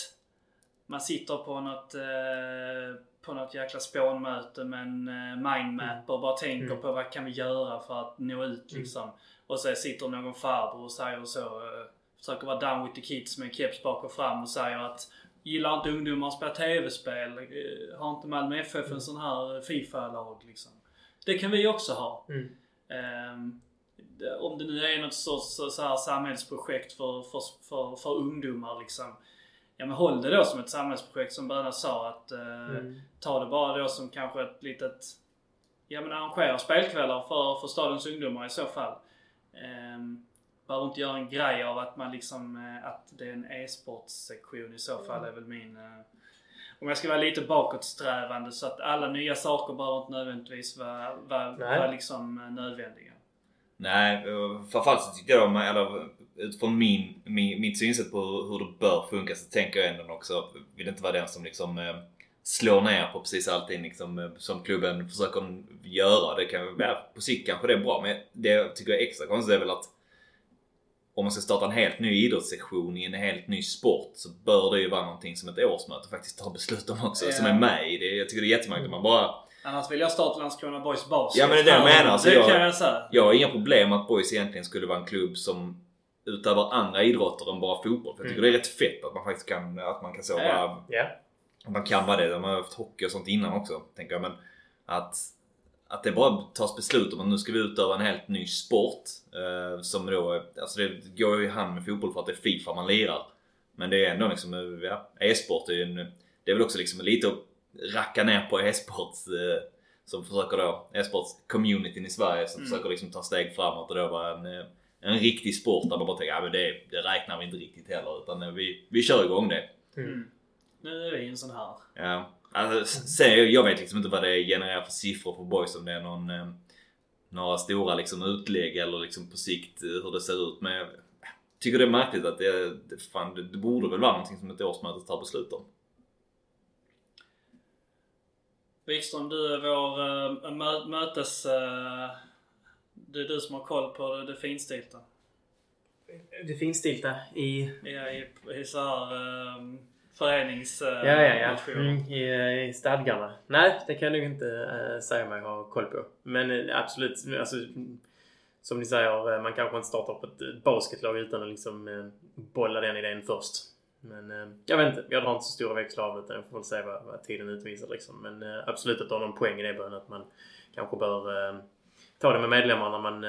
man sitter på något, eh, på något jäkla spånmöte med en eh, mindmap och bara tänker Mm. på vad kan vi göra för att nå ut liksom. Och så sitter någon farbror och säger så. Eh, försöker vara down with the kids med keps bak och fram och säger att Gillar inte ungdomar att spela tv-spel? Eh, Har inte Malmö FF en sån här Fifa-lag liksom? Det kan vi också ha. Mm. Det- om det nu är något sorts så, här samhällsprojekt för, för, för, för ungdomar liksom. Ja men håll det då som ett samhällsprojekt som Böna sa att eh, Mm. ta det bara då som kanske ett litet Ja men arrangera spelkvällar för, för stadens ungdomar i så fall. Um, behöver inte göra en grej av att man liksom eh, att det är en e-sportsektion i så fall är väl min eh, om jag ska vara lite bakåtsträvande så att alla nya saker behöver inte nödvändigtvis vara, vara, vara liksom eh, nödvändiga. Nej, framförallt så tycker jag, eller utifrån min, min, mitt synsätt på hur, hur det bör funka så tänker jag ändå också, vill inte vara den som liksom slår ner på precis allting liksom, som klubben försöker göra. Det kan, ja, på sikt kanske det är bra men det jag tycker är extra konstigt är väl att om man ska starta en helt ny idrottssektion i en helt ny sport så bör det ju vara någonting som ett årsmöte faktiskt tar beslut om också. Ja. Som är med i det. Jag tycker det är jättemärkligt att man bara... Annars vill jag starta Landskrona Boys Basket. Ja, men det är det jag menar, så Det jag- kan jag säga. Jag har inga problem med att boys egentligen skulle vara en klubb som utöver andra idrotter än bara fotboll. För jag tycker det är rätt fett att man faktiskt kan, att man kan så Mm. Vara Ja. Att man kan vara det. De har haft hockey och sånt innan också, tänker jag. Men att, att det bara tas beslut om att nu ska vi utöva en helt ny sport. Eh, som då, alltså det går ju i hand med fotboll för att det är Fifa man lirar. Men det är ändå liksom, eh, ja, e-sport är ju en, Det är väl också liksom lite att racka ner på e-sport. Eh, som försöker då, e-sports-communityn i Sverige som Mm. försöker liksom ta steg framåt och då vara en, eh, en riktig sport där man bara tänker ja, men det, det räknar vi inte riktigt heller. Utan eh, vi, vi kör igång det. Mm. Nu är vi en sån här. Ja. Alltså, sen, jag vet liksom inte vad det genererar för siffror för boys. Om det är någon, eh, några stora liksom, utlägg eller liksom på sikt eh, hur det ser ut. Men jag tycker det är märkligt att det, det, fan, det, det borde väl vara någonting som ett årsmöte tar beslut om. Wikström, du är vår äh, mö mötes... eh, det är du som har koll på det, det finstilta. Det finstilta i... I, i, i så här uh, förenings... eh, Ja, ja, ja. Mm, i, eh, I stadgarna. Nej, det kan jag nog inte äh, säga mig ha koll på. Men absolut, alltså, som ni säger, man kanske inte startar upp ett basketlag utan att liksom äh, bolla den idén först. Men äh, jag vet inte, jag drar inte så stora växlar av det utan jag får väl se vad, vad tiden utvisar liksom. Men äh, absolut att det har någon poäng i det början att man kanske bör ta det med medlemmar när man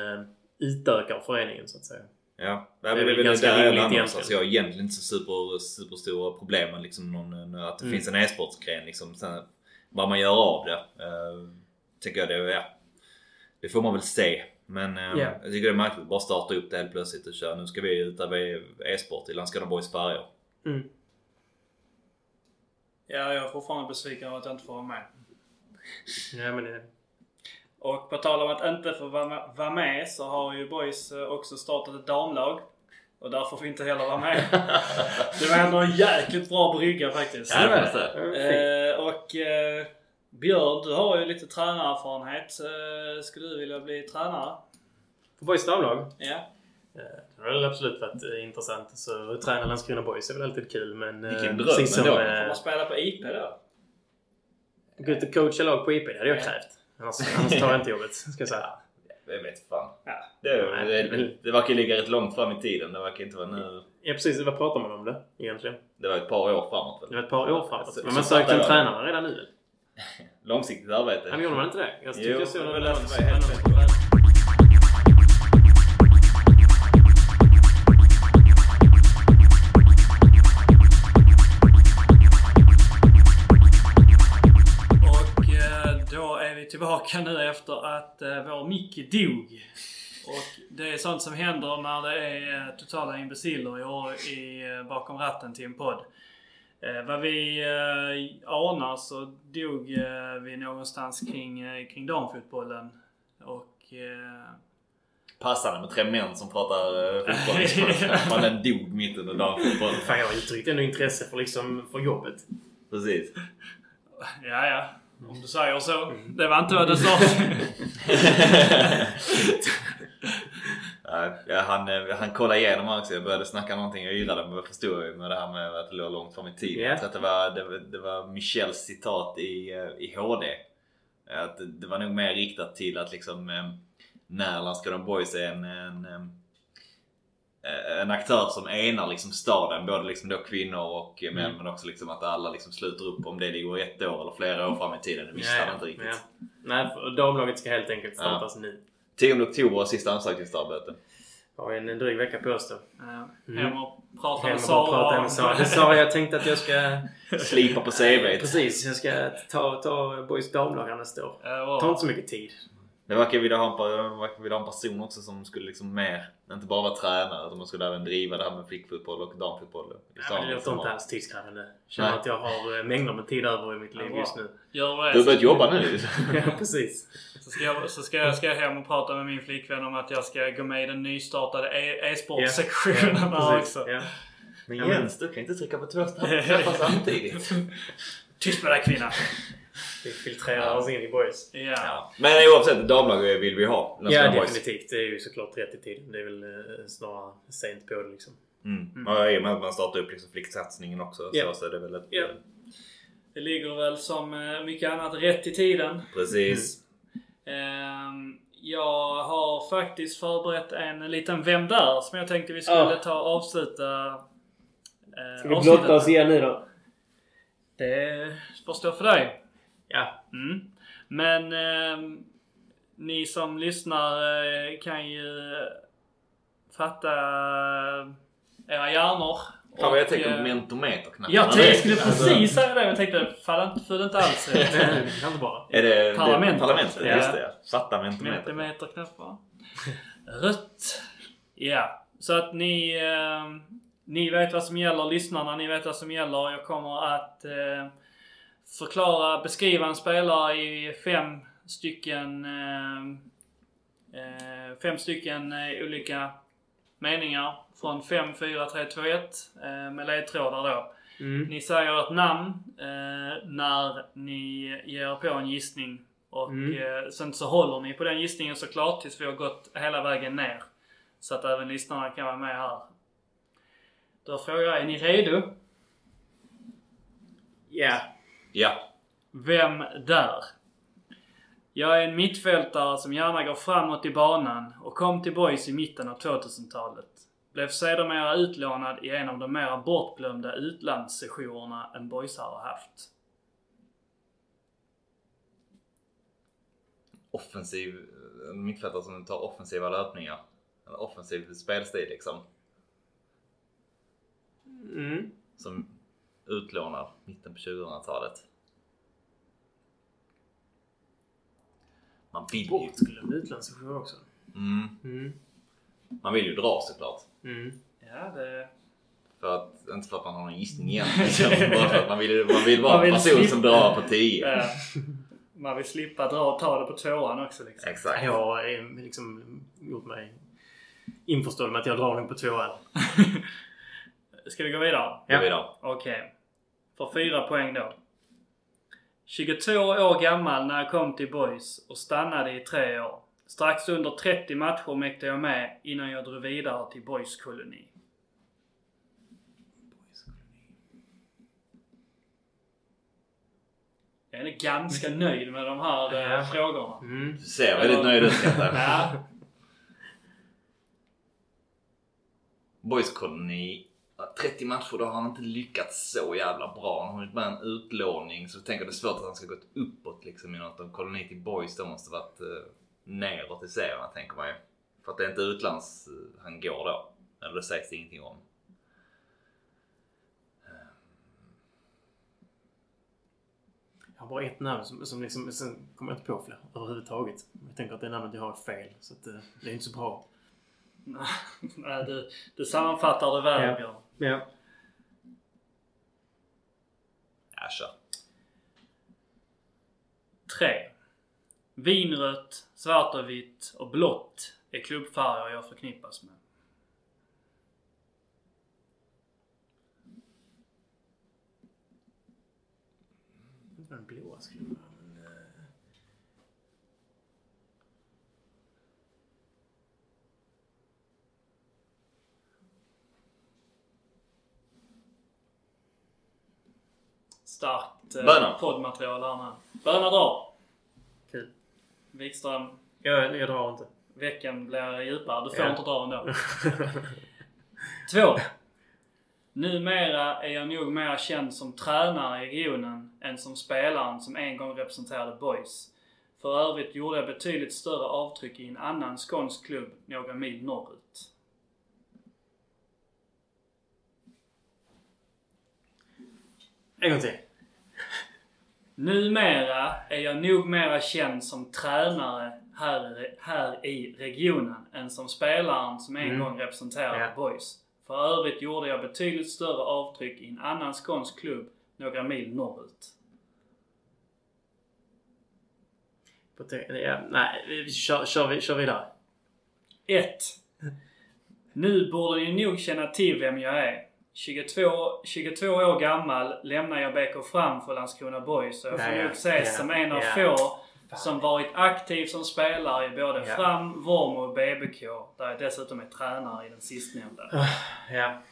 utökar föreningen så att säga. Ja, Det är men väl det är ganska där jag rimligt egentligen. någonstans. Jag har egentligen inte så super, superstora problem med liksom någon, att det Mm. finns en e-sportsgren. Liksom, sen, vad man gör av det. Uh, tycker jag det, ja, det får man väl se. Men eh, Ja. jag tycker det är märkligt att bara starta upp det helt plötsligt och köra. Nu ska vi utöva e-sport i Landskrona Boys färger. Mm. Ja, jag är fortfarande besviken över att jag inte får vara med. Ja, men det, Och på tal om att inte få vara med, så har ju Boys eh, också startat ett damlag. Och där får vi inte heller vara med. [laughs] det var ändå en jäkligt bra brygga faktiskt. Ja, det det. Eh, och eh, Björn, du har ju lite tränarerfarenhet. Eh, skulle du vilja bli tränare? För Boys damlag? Ja. Eh, Det har väl absolut varit eh, intressant. Så att träna Landskrona Boys är väl alltid kul men... Vilken dröm precis som, ändå. Får man spela på IP då? Gå ut och coacha lag på IP, det hade jag Ja. krävt. Annars, annars tar jag inte jobbet, ska jag säga. Jag vet fan. Ja. Det, Nej, det, det, det verkar ligga rätt långt fram i tiden. Det verkar inte vara nu. Ja precis, vad pratar man om det egentligen? Det var ett par år framåt. Det var ett par år framåt. Men man sökte en tränare redan nu. [laughs] Långsiktigt arbete. Men gjorde man inte det? Jag tyckte Jo, jag såg det. Tillbaka nu efter att eh, vår mick dog. Och det är sånt som händer när det är eh, totala imbeciller i, i, eh, bakom ratten till en podd. Eh, vad vi eh, anar så dog eh, vi någonstans kring, eh, kring damfotbollen. Och... Eh, Passande med tre män som pratar eh, fotboll. [laughs] Man dog mitt under dagen fotboll. Fan, jag har uttryckt ändå intresse för, liksom, för jobbet. Precis. ja, ja. Om du säger så. Det var inte vad du sa. Nej, ja, han, eh, han kollade igenom också. Jag började snacka någonting. Jag yrade men jag förstod ju med det här med att det låg långt fram i tiden. Tror att det var, det, var- det var Michels citat i, eh, i HD. Att det, var nog mer riktat till att liksom eh, när Landskrona Boys är en, en, en aktör som enar liksom staden, både liksom då kvinnor och män Mm. men också liksom att alla liksom sluter upp om det ligger ett år eller flera år fram i tiden. Det visste han inte riktigt. Ja. Nej, damlaget ska helt enkelt startas nu. 10 oktober var sista ansökningsarbete. Har en, en dryg vecka på oss då. Ja, Mm. Hem och prata med med Sara. Det sa jag tänkte att jag ska... Slipa på CVt. Precis, jag ska ta, ta Boys damlag nästa år. Ja, tar inte så mycket tid. Det verkar vilja ha en, per- verkar vilja ha en person också som skulle liksom mer, inte bara vara tränare utan man skulle även driva det här med flickfotboll och damfotboll. samma- men det låter inte alls tidskrävande. Känner Nej. att jag har eh, mängder med tid över i mitt liv Ja, just nu. Du har börjat jobba nu [laughs] ja, precis. Så ska, jag, så ska, jag, ska jag hem och prata med min flickvän om att jag ska gå med i den nystartade e- e-sportsektionen här precis. också. Ja, men- Jens, du kan inte trycka på två knappar samtidigt. [laughs] Tyst med dig kvinna! Vi filtrerar oss in i boys. Ja. Ja. Men oavsett, damlag vill vi ha. Ja, boys. definitivt. Det är ju såklart rätt i tiden. Det är väl eh, snarare sent på det liksom. Mm. Mm. Ja, I och med att man startar upp liksom flicksatsningen också Ja. så, är det väl ett... Ja. Det ligger väl som eh, mycket annat rätt i tiden. Precis. Ehm, Jag har faktiskt förberett en liten Vem där? som jag tänkte vi skulle Ah. ta och avsluta. eh, Ska vi blotta oss igen nu då? Det får stå för dig. Ja. Mm. Men ehm, ni som lyssnar eh, kan ju fatta era hjärnor. Fan vad jag tänker eh, på mentometerknappen. Jag tänkte, jag skulle Alltså- precis säga det. Jag tänkte, föll inte, föll inte alls [laughs] rätt. Kan bara. Är det Parlamentet. Det, parlamentet, Ja. just det. Fatta mentometer. Mentimeterknappar. Rött. Ja, så att ni, eh, ni vet vad som gäller. Lyssnarna, ni vet vad som gäller. Jag kommer att eh, förklara, beskriva en spelare i fem stycken eh, eh, fem stycken eh, olika meningar. Från 5, 4, 3, 2, 1 eh, med ledtrådar då. Mm. Ni säger ett namn eh, när ni ger på en gissning. Och Mm. eh, sen så håller ni på den gissningen såklart tills vi har gått hela vägen ner. Så att även lyssnarna kan vara med här. Då frågar jag, är ni redo? Ja. Ja. Vem där? Jag är en mittfältare som gärna går framåt i banan och kom till Boys i mitten av 2000-talet. Blev sedermera utlånad i en av de mera bortglömda utlandssessionerna en boysare har haft. Offensiv en mittfältare som tar offensiva löpningar. En offensiv spelstil liksom. Mm. Som utlånad mitten på 2000-talet. Man vill ju, Bortglömd utlandssession också. mm, Mm. man vill ju dra såklart. Mm. Ja, det... För att, inte för att man har en gissning [laughs] egentligen. bara för att man vill, man vill vara Man vill en person slippa- som drar på 10. eh, man vill slippa dra och ta det på tvåan också liksom. Exakt. Jag har liksom gjort mig införstådd med att jag drar nog på tvåan. [laughs] Ska vi gå vidare? Gå vidare. Okej. För fyra poäng då. 22 år gammal när jag kom till Boys och stannade i tre år. Strax under 30 matcher mäkte jag med innan jag drog vidare till Boys koloni. Jag är ganska [laughs] nöjd med de här eh, Ja. frågorna. Mm. Du ser väldigt nöjd ut. [laughs] Ja, Boys koloni. 30 matcher, då har han inte lyckats så jävla bra. Han har varit med en utlåning så jag tänker det är svårt att han ska gått uppåt liksom i något av koloni till Boys. Då måste varit eh, neråt i serierna tänker man ju. För att det är inte utlands eh, han går då. Eller det sägs det ingenting om. Jag har bara ett namn som, som liksom, sen kommer jag inte på fler överhuvudtaget. Jag tänker att det namnet jag har är fel. Så att, eh, det är inte så bra. [laughs] Nej, du, du sammanfattar det väl Ja. Björn. Ja. Ja, kör. 3. Vinrött, svart och vitt och blått är klubbfärger jag förknippas med. Det var den blåa skulle Starkt eh, Böna. poddmaterial här med. Böna drar. Kul. Wikström, Jag, jag drar inte. veckan blir djupare. Du får Ja. inte dra ändå. [laughs] 2. Numera är jag nog mer känd som tränare i regionen än som spelaren som en gång representerade Boys. För övrigt gjorde jag betydligt större avtryck i en annan skånsk klubb några mil norrut. En gång till. Numera är jag nog mera känd som tränare här, här i regionen än som spelaren som en Mm. gång representerade Ja. Boys. För övrigt gjorde jag betydligt större avtryck i en annan skånsk klubb några mil norrut. Ja, nej, vi kör, kör, vi, kör vidare. 1. Nu borde ni nog känna till vem jag är. 22, 22 år gammal lämnar jag BK Fram för Landskrona Boys. Och jag får Ja, ja. nog ses Ja, som en av ja. få som varit aktiv som spelare i både Ja. Fram, Vorm och BBK. Där jag dessutom är tränare i den sistnämnda. Ja.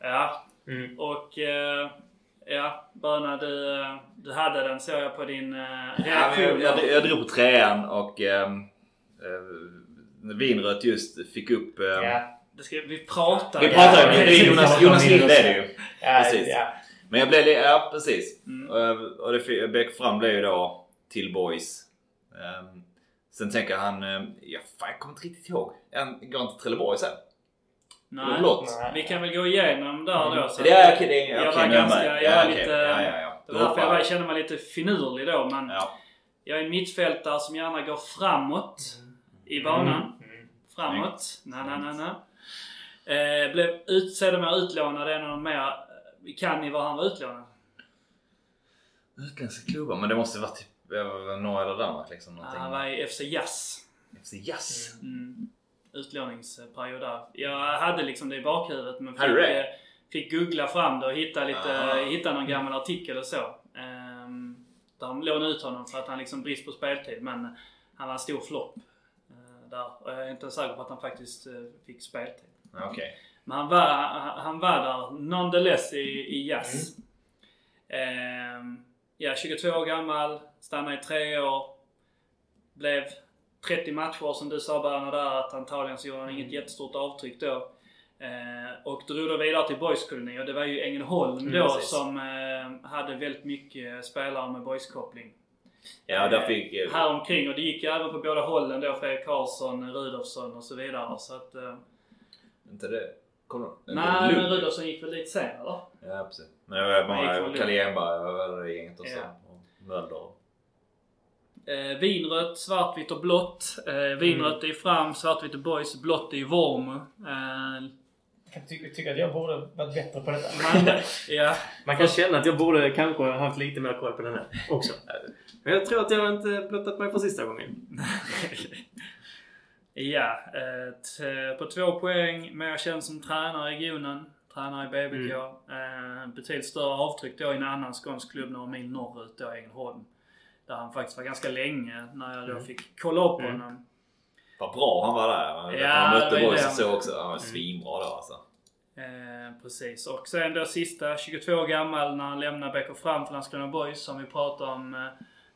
Ja, Mm. och eh, ja, Böna du, eh, du hade den såg jag på din Ja, men reaktion. jag, jag, jag drog på trean och ehm, eh, Vinrött just fick upp... ehm, Ja. Det ska, vi pratar. Vi pratar ju, det det är Jonas, Jonas Lind är det ju. Ja, Precis. Ja. Men jag blev ja precis. Mm. Och, och det Bäck fram blev ju då till Boys. Ehm, sen tänker han, ehm, ja fan jag kommer inte riktigt ihåg. Han går inte till Trelleborg sen? Nej, Blått. vi kan väl gå igenom där Mm. då. Så Det är det är Jag okej, var ganska- jag Ja, var okej. lite- Ja, ja, ja. Det var därför jag jag. kände mig lite finurlig då. Men Ja. jag är en mittfältare som gärna går framåt i banan. Mm. Framåt. Na, na, na, na. Eh, blev ut, sedermera utlånad en av de mer... Kan ni var han var utlånad? Utländska klubbar, men det måste vara typ eh, Norge eller Danmark liksom. Någonting. Han var i FC Jazz. FC Jazz. Mm. Utlåningsperiod där. Jag hade liksom det i bakhuvudet men fick, eh, fick googla fram det och hitta, lite, Aha. hitta någon gammal artikel och så. Um, där de lånade ut honom för att han liksom brist på speltid men han var en stor flopp. Eh, där. Och jag är inte säker på att han faktiskt eh, fick speltid. Okej. Men han var, han, var där nonetheless i, i jazz. Ehm, ja, 22 år gammal, stannade i tre år. Blev 30 matcher som du sa Berna där att antagligen så gjorde han inget jättestort avtryck då. Eh, och drog då vidare till Boyskoloni och det var ju Ängelholm Mm, då precis. som eh, hade väldigt mycket spelare med Boyskoppling. Ja, där fick... eh, Här omkring och det gick ju även på båda hållen då. Fredrik Karlsson, Rudolfsson och så vidare. Så att, eh, Inte det? Kommer du? nej, men. Rudolfsson gick väl lite senare eller? Ja, precis. Men det var bara Kalle Enberg och väl gänget och så. Ja. Och Mölder. Eh, vinrött, svartvitt och blått. Eh, vinrött är fram, svartvitt och boys. Blått är Vormo. Eh, Jag tycker, tycker att jag borde varit bättre på detta. man, [laughs] ja, Man kan känna att jag borde kanske ha haft lite mer koll på den här också. Men jag tror att jag inte blottat mig för sista gången. [laughs] ja eh, på två poäng. Mer känd som tränare i regionen. Tränare i BBK. Eh, betydligt större avtryck då i en annan skånsk klubb några mil norrut då, Ängelholm. Där han faktiskt var ganska länge när jag då Mm. fick kolla upp Mm. honom. Vad bra han var där. Man, Ja, han mötte Boys och så också. Han var svinbra då alltså. Eh, precis. Och sen då sista, 22 år gammal när han lämnar BK Fram för Landskrona Boys som vi pratade om eh,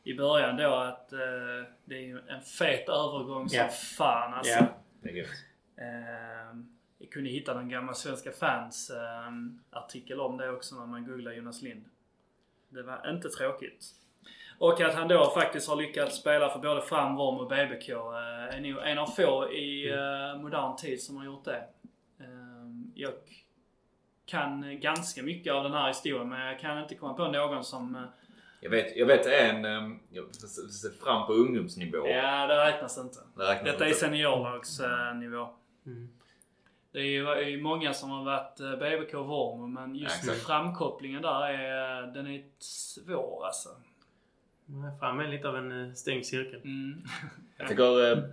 i början då att eh, det är en fet övergång som Ja. fan alltså. Ja. Det är gött. Eh, jag kunde hitta någon gammal Svenska fans eh, artikel om det också när man googlar Jonas Lind. Det var inte tråkigt. Och att han då faktiskt har lyckats spela för både Fram, Vorm och BBK. Eh, är nog en av få i eh, modern tid som har gjort det. Eh, jag kan ganska mycket av den här historien men jag kan inte komma på någon som... eh, Jag vet, jag vet en... ehm, Jag fram på ungdomsnivå. Ja, det räknas inte. Det räknas Detta är inte. seniorlagsnivå. Mm. Det är ju är många som har varit eh, BBK och Vormo men Ja, just exakt. framkopplingen där är, den är svår alltså. Fram är lite av en eh, stängd cirkel. Mm. [laughs] Jag tycker...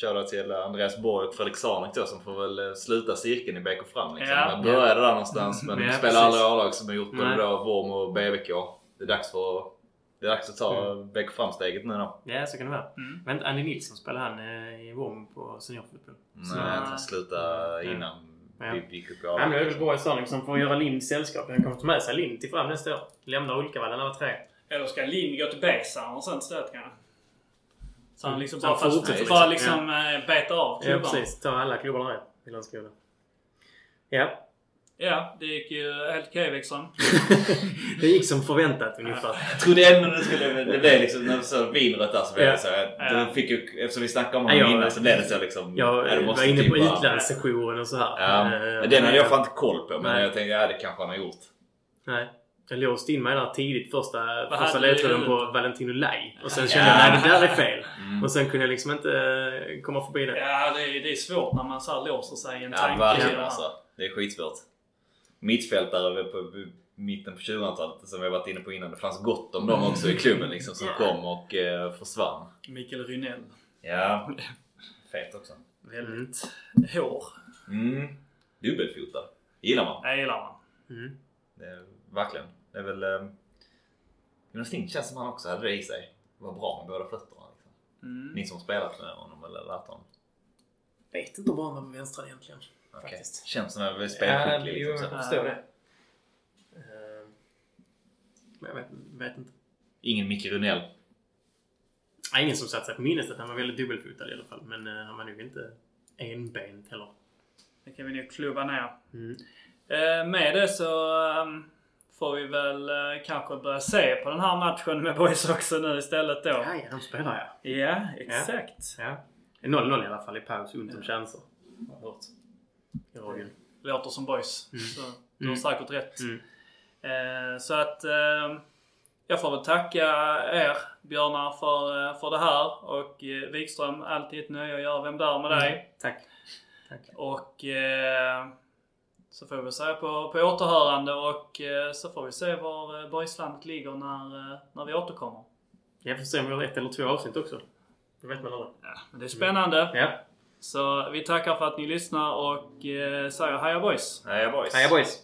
Shoutout till Andreas Borg och Fredrik Sarnek då som får väl eh, sluta cirkeln i BK Fram liksom. Ja. Man började där någonstans men Ja, spelar aldrig A-lag som har gjort både då Vorm och BBK. Det är dags för... Det är dags att ta Mm. BK Fram-steget nu då. Ja, så kan det vara. Mm. Men Andy Nilsson spelar han eh, i Vorm på seniorfotboll. Nej, att han slutade Ja. innan Ja. vi gick upp i Ja, men det är väl A-laget. Borg Sörling som får göra Lind sällskap. Han kommer ta med sig Lind till Fram nästa år. Lämnar han var tre. Eller ska Lind gå till Besar och sånt istället kanske? Så han liksom Så bara, han fast, fortsätter bara liksom. liksom eh, beta av Ja, klubbarna. precis. Ta alla klubbarna där i Landskrona. Ja. Ja, det gick ju helt okej Wikström. [laughs] det gick som förväntat ungefär. Jag trodde ändå det skulle... Det blev liksom... När vi såg vinrött där så blev Ja. det så. att Ja. Fick ju, eftersom vi snackade om Ja, honom jag- innan så blev det så liksom... Jag ja, det var måste inne på vara- utlandssessionen och så här. Ja, Eh, men den hade jag fan inte koll på. Men Nej. jag tänkte, ja det kanske han har gjort. Nej. Jag låste in mig där tidigt första, första ledtråden på? Valentino Laj. Och sen Ja. kände jag nej det där är fel. Mm. Och sen kunde jag liksom inte eh, komma förbi det. Ja, det är, det är svårt när man så här låser sig i en Ja, tanke. verkligen Ja. alltså. Det är skitsvårt. Mittfältare på, på mitten på 2000-talet som vi varit inne på innan. Det fanns gott om dem också i klubben liksom som kom och eh, försvann. Mikael Rynell. Ja. Fet också. Väldigt hår. Mm. Dubbelfotad. gillar man. Det gillar man. Mm. Det är, verkligen. Det är väl... Eh, Jonas Flink känns som han också hade det i sig. Var bra med båda fötterna. Liksom. Mm. Ni som spelat med honom eller lärt honom. Vet inte om han var vänstra egentligen. Faktiskt. Känns som en Ja, spelskicklig jo, liksom. jag så. förstår det. Eh, Men jag vet, vet inte. Ingen Micke Runell. Nej, ingen som satt sig på minnet att han var väldigt dubbelfotad i alla fall. Men eh, han var nog inte enbent heller. Det kan vi nog klubba ner. Mm. Eh, med det så ehm, får vi väl eh, kanske börja se på den här matchen med boys också nu istället då. Ja, ja, de spelar ja. Ja, exakt. ja. 0-0 i alla fall i paus. Ont om chanser. Har jag hört. I radion. Låter som boys. Mm. Så du har Mm. säkert rätt. Mm. Eh, så att eh, jag får väl tacka er Björnar för, eh, för det här. Och eh, Wikström, alltid ett nöje att göra Vem där med dig. Tack. Tack. Och eh, så får vi säga på, på återhörande och eh, så får vi se var eh, boyslandet ligger när, eh, när vi återkommer. Jag får se om vi har ett eller två avsnitt också. Det vet man aldrig. Ja, men det är spännande. Ja. Så vi tackar för att ni lyssnar och eh, säger heja boys! Nej, boys. Heja boys!